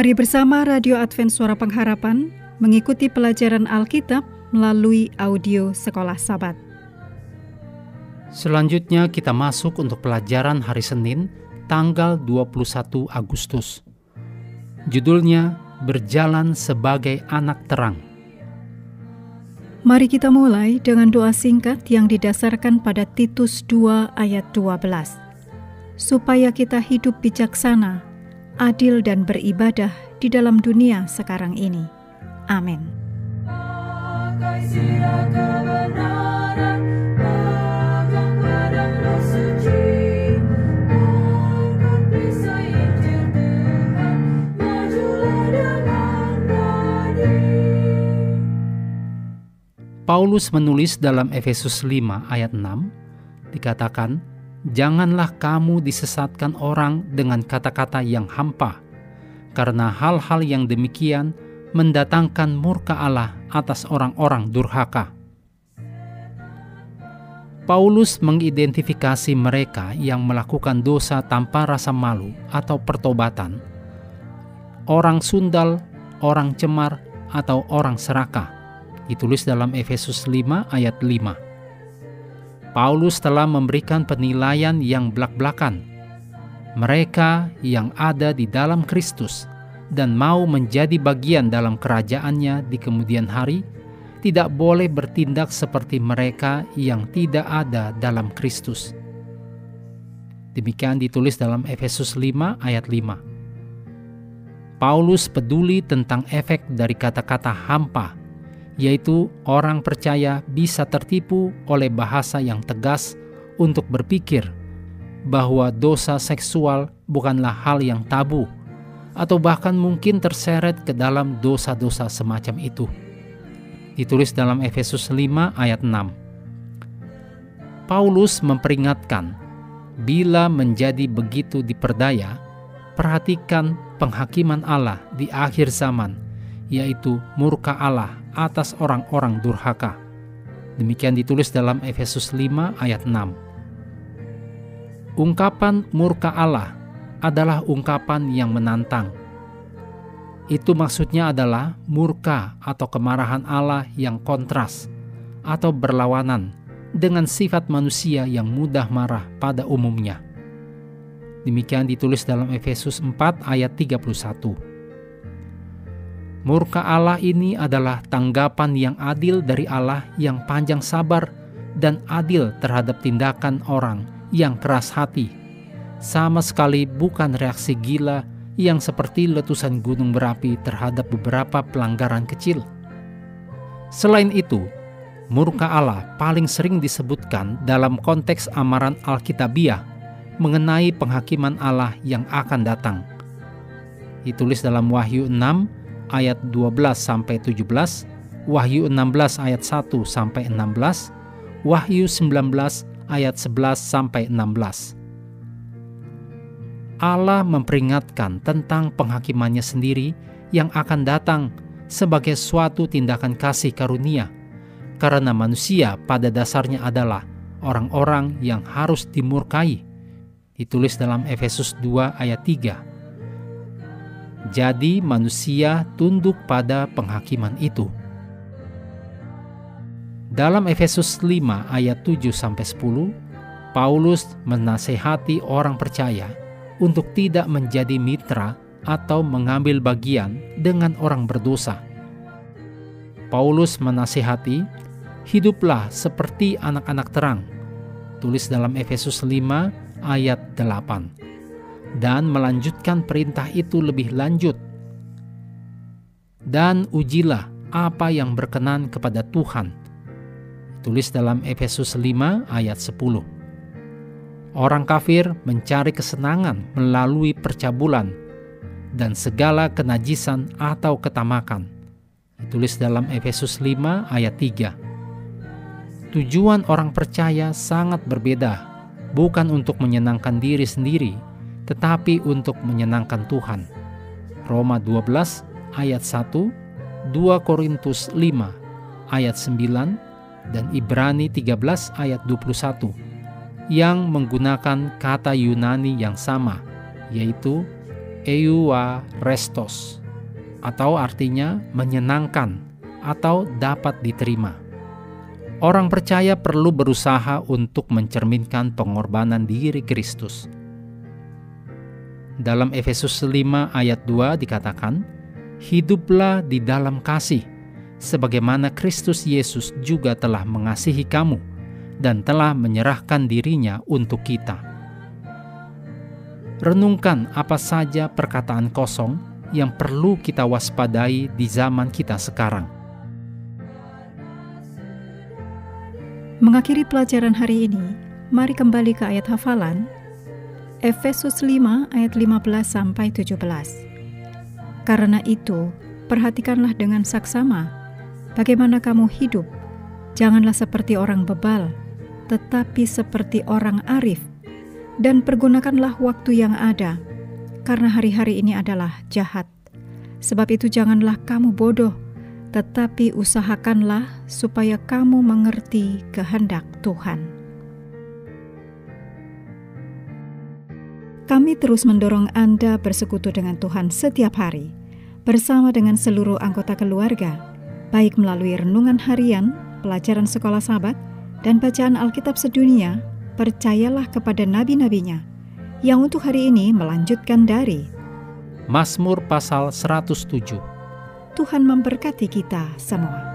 Mari bersama Radio Advent Suara Pengharapan mengikuti pelajaran Alkitab melalui audio Sekolah Sabat. Selanjutnya kita masuk untuk pelajaran hari Senin tanggal 21 Agustus. Judulnya Berjalan sebagai Anak Terang. Mari kita mulai dengan doa singkat yang didasarkan pada Titus 2 ayat 12. Supaya kita hidup bijaksana, adil dan beribadah di dalam dunia sekarang ini. Amin. Paulus menulis dalam Efesus 5 ayat 6 dikatakan janganlah kamu disesatkan orang dengan kata-kata yang hampa karena hal-hal yang demikian mendatangkan murka Allah atas orang-orang durhaka. Paulus mengidentifikasi mereka yang melakukan dosa tanpa rasa malu atau pertobatan, orang sundal, orang cemar, atau orang serakah ditulis dalam Efesus 5 ayat 5. Paulus telah memberikan penilaian yang belak-belakan. Mereka yang ada di dalam Kristus dan mau menjadi bagian dalam kerajaannya di kemudian hari tidak boleh bertindak seperti mereka yang tidak ada dalam Kristus. Demikian ditulis dalam Efesus 5 ayat 5. Paulus peduli tentang efek dari kata-kata hampa yaitu orang percaya bisa tertipu oleh bahasa yang tegas untuk berpikir bahwa dosa seksual bukanlah hal yang tabu, atau bahkan mungkin terseret ke dalam dosa-dosa semacam itu. Ditulis dalam Efesus 5 ayat 6. Paulus memperingatkan, bila menjadi begitu diperdaya, perhatikan penghakiman Allah di akhir zaman, yaitu murka Allah atas orang-orang durhaka. Demikian ditulis dalam Efesus 5 ayat 6. Ungkapan murka Allah adalah ungkapan yang menantang. Itu maksudnya adalah murka atau kemarahan Allah yang kontras atau berlawanan dengan sifat manusia yang mudah marah pada umumnya. Demikian ditulis dalam Efesus 4 ayat 31. Murka Allah ini adalah tanggapan yang adil dari Allah yang panjang sabar dan adil terhadap tindakan orang yang keras hati. Sama sekali bukan reaksi gila yang seperti letusan gunung berapi terhadap beberapa pelanggaran kecil. Selain itu, murka Allah paling sering disebutkan dalam konteks amaran Alkitabiah mengenai penghakiman Allah yang akan datang. Ditulis dalam Wahyu 6 ayat 12 sampai 17, Wahyu 16 ayat 1 sampai 16, Wahyu 19 ayat 11 sampai 16. Allah memperingatkan tentang penghakimannya sendiri yang akan datang sebagai suatu tindakan kasih karunia, karena manusia pada dasarnya adalah orang-orang yang harus dimurkai. Ditulis dalam Efesus 2 ayat 3. Jadi manusia tunduk pada penghakiman itu. Dalam Efesus 5 ayat 7 sampai 10, Paulus menasehati orang percaya untuk tidak menjadi mitra atau mengambil bagian dengan orang berdosa. Paulus menasehati, hiduplah seperti anak-anak terang. Tulis dalam Efesus 5 ayat 8 dan melanjutkan perintah itu lebih lanjut. Dan ujilah apa yang berkenan kepada Tuhan. Tulis dalam Efesus 5 ayat 10. Orang kafir mencari kesenangan melalui percabulan dan segala kenajisan atau ketamakan. Tulis dalam Efesus 5 ayat 3. Tujuan orang percaya sangat berbeda, bukan untuk menyenangkan diri sendiri, tetapi untuk menyenangkan Tuhan. Roma 12 ayat 1, 2 Korintus 5 ayat 9, dan Ibrani 13 ayat 21 yang menggunakan kata Yunani yang sama, yaitu eua restos, atau artinya menyenangkan atau dapat diterima. Orang percaya perlu berusaha untuk mencerminkan pengorbanan diri Kristus. Dalam Efesus 5 ayat 2 dikatakan, Hiduplah di dalam kasih, sebagaimana Kristus Yesus juga telah mengasihi kamu dan telah menyerahkan dirinya untuk kita. Renungkan apa saja perkataan kosong yang perlu kita waspadai di zaman kita sekarang Mengakhiri pelajaran hari ini, mari kembali ke ayat hafalan Efesus 5 ayat 15 sampai 17. Karena itu, perhatikanlah dengan saksama bagaimana kamu hidup. Janganlah seperti orang bebal, tetapi seperti orang arif. Dan pergunakanlah waktu yang ada, karena hari-hari ini adalah jahat. Sebab itu janganlah kamu bodoh, tetapi usahakanlah supaya kamu mengerti kehendak Tuhan. Kami terus mendorong Anda bersekutu dengan Tuhan setiap hari, bersama dengan seluruh anggota keluarga, baik melalui renungan harian, pelajaran sekolah sahabat, dan bacaan Alkitab sedunia, percayalah kepada nabi-nabinya, yang untuk hari ini melanjutkan dari Mazmur pasal 107 Tuhan memberkati kita semua.